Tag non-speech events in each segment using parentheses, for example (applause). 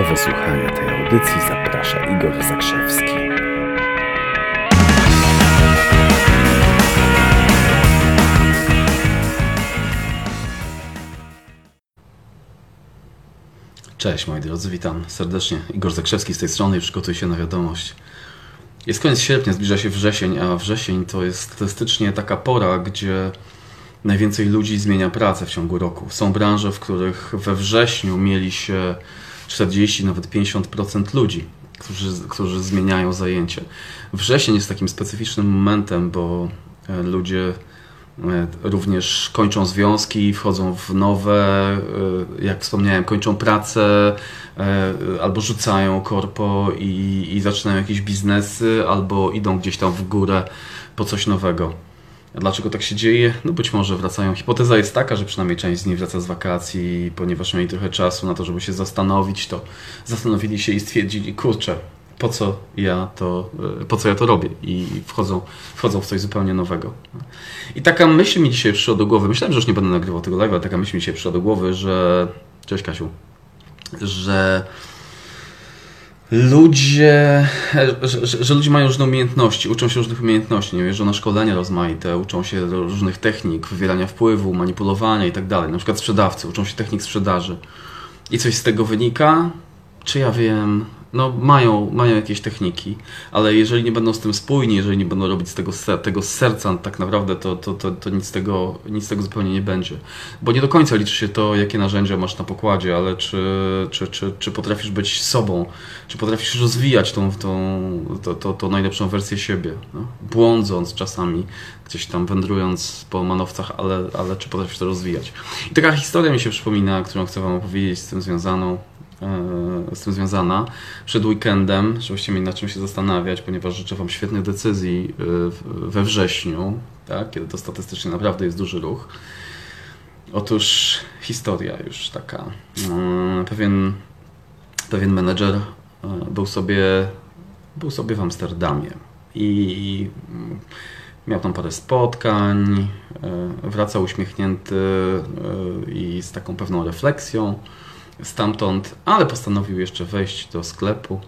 Do wysłuchania tej audycji zaprasza Igor Zakrzewski. Cześć moi drodzy, witam serdecznie. Igor Zakrzewski z tej strony i przygotuj się na wiadomość. Jest koniec sierpnia, zbliża się wrzesień, a wrzesień to jest statystycznie taka pora, gdzie najwięcej ludzi zmienia pracę w ciągu roku. Są branże, w których we wrześniu mieli się 40, nawet 50% ludzi, którzy, którzy zmieniają zajęcie. Wrzesień jest takim specyficznym momentem, bo e, ludzie e, również kończą związki, wchodzą w nowe, e, jak wspomniałem, kończą pracę albo rzucają korpo i, i zaczynają jakieś biznesy, albo idą gdzieś tam w górę po coś nowego. Dlaczego tak się dzieje? No być może wracają. Hipoteza jest taka, że przynajmniej część z nich wraca z wakacji, ponieważ mieli trochę czasu na to, żeby się zastanowić, to zastanowili się i stwierdzili, kurczę, po co ja to, e, po co ja to robię i wchodzą, wchodzą w coś zupełnie nowego. I taka myśl mi dzisiaj przyszła do głowy, myślałem, że już nie będę nagrywał tego live, ale taka myśl mi dzisiaj przyszła do głowy, że, cześć Kasiu, że ludzie, że, że, ludzie mają różne umiejętności, uczą się różnych umiejętności, nie jeżdżą na szkolenia rozmaite, uczą się różnych technik, wywierania wpływu, manipulowania i tak dalej. Na przykład sprzedawcy uczą się technik sprzedaży. I coś z tego wynika? Czy ja wiem? No, mają, mają jakieś techniki, ale jeżeli nie będą z tym spójni, jeżeli nie będą robić z tego, tego z serca, tak naprawdę to, to, to, to nic, tego, nic tego zupełnie nie będzie. Bo nie do końca liczy się to, jakie narzędzia masz na pokładzie, ale czy, czy, czy, czy potrafisz być sobą, czy potrafisz rozwijać tą, tą, tą, tą, tą najlepszą wersję siebie, no? błądząc czasami, gdzieś tam wędrując po manowcach, ale, ale czy potrafisz to rozwijać. I taka historia mi się przypomina, którą chcę Wam opowiedzieć z tym związaną. E, z tym związana przed weekendem, żebyście mieli na czym się zastanawiać, ponieważ życzę Wam świetnych decyzji e, we wrześniu, tak, kiedy to statystycznie naprawdę jest duży ruch. Otóż historia już taka. E, pewien, pewien menedżer był sobie, był sobie w Amsterdamie i miał tam parę spotkań, wracał uśmiechnięty i z taką pewną refleksją stamtąd, ale postanowił jeszcze wejść do sklepu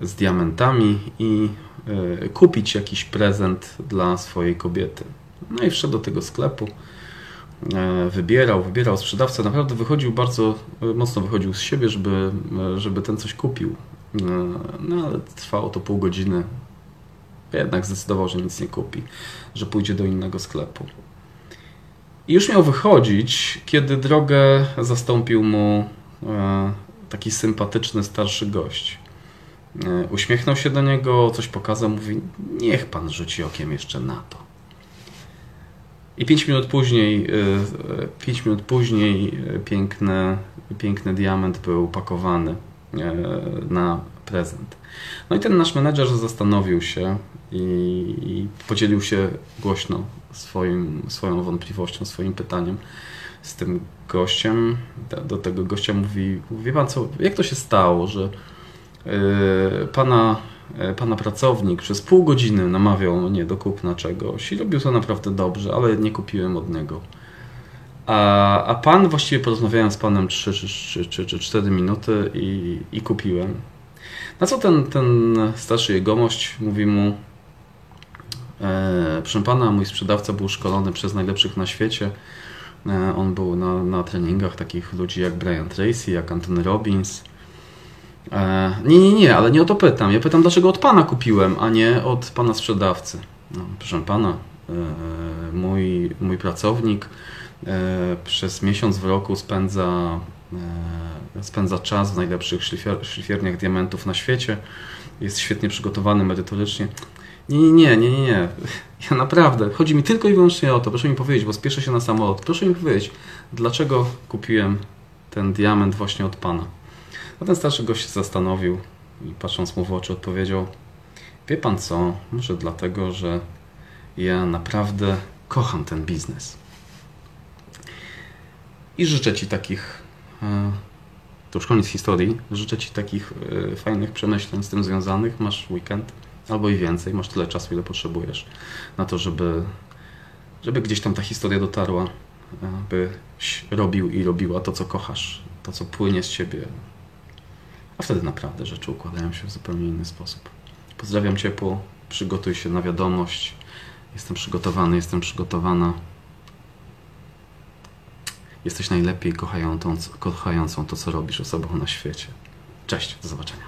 z diamentami i y, kupić jakiś prezent dla swojej kobiety. No i wszedł do tego sklepu, y, wybierał, wybierał sprzedawca, naprawdę wychodził bardzo y, mocno wychodził z siebie, żeby, żeby ten coś kupił. No ale trwało to pół godziny. Jednak zdecydował, że nic nie kupi, że pójdzie do innego sklepu. I już miał wychodzić, kiedy drogę zastąpił mu e, taki sympatyczny starszy gość. E, uśmiechnął się do niego, coś pokazał, mówi: Niech pan rzuci okiem jeszcze na to. I pięć minut później, e, pięć minut później piękny, piękny diament był pakowany na prezent. No i ten nasz menedżer zastanowił się i, i podzielił się głośno swoim, swoją wątpliwością, swoim pytaniem z tym gościem. Do tego gościa mówi, wie pan co, jak to się stało, że yy, pana, yy, pana pracownik przez pół godziny namawiał mnie do kupna czegoś i robił to naprawdę dobrze, ale nie kupiłem od niego. A, a pan właściwie porozmawiałem z panem 3 czy, czy, czy 4 minuty i, i kupiłem. Na co ten, ten starszy jegomość mówi mu, e, proszę pana, mój sprzedawca był szkolony przez najlepszych na świecie. E, on był na, na treningach takich ludzi jak Brian Tracy, jak Anthony Robbins. E, nie, nie, nie, ale nie o to pytam. Ja pytam, dlaczego od pana kupiłem, a nie od pana sprzedawcy. No, proszę pana, e, mój, mój pracownik e, przez miesiąc w roku spędza spędza czas w najlepszych szlifier, szlifierniach diamentów na świecie, jest świetnie przygotowany merytorycznie. Nie, nie, nie, nie, nie. (laughs) Ja naprawdę, chodzi mi tylko i wyłącznie o to, proszę mi powiedzieć, bo spieszę się na samolot, proszę mi powiedzieć, dlaczego kupiłem ten diament właśnie od Pana. No ten starszy gość się zastanowił i patrząc mu w oczy odpowiedział, wie Pan co, może dlatego, że ja naprawdę kocham ten biznes. I życzę Ci takich e, to już koniec historii. Życzę Ci takich y, fajnych przemyśleń z tym związanych. Masz weekend albo i więcej, masz tyle czasu, ile potrzebujesz na to, żeby, żeby gdzieś tam ta historia dotarła, byś robił i robiła to, co kochasz, to, co płynie z Ciebie. A wtedy naprawdę rzeczy układają się w zupełnie inny sposób. Pozdrawiam ciepło, przygotuj się na wiadomość. Jestem przygotowany, jestem przygotowana. Jesteś najlepiej kochającą, kochającą to, co robisz osobą na świecie. Cześć, do zobaczenia.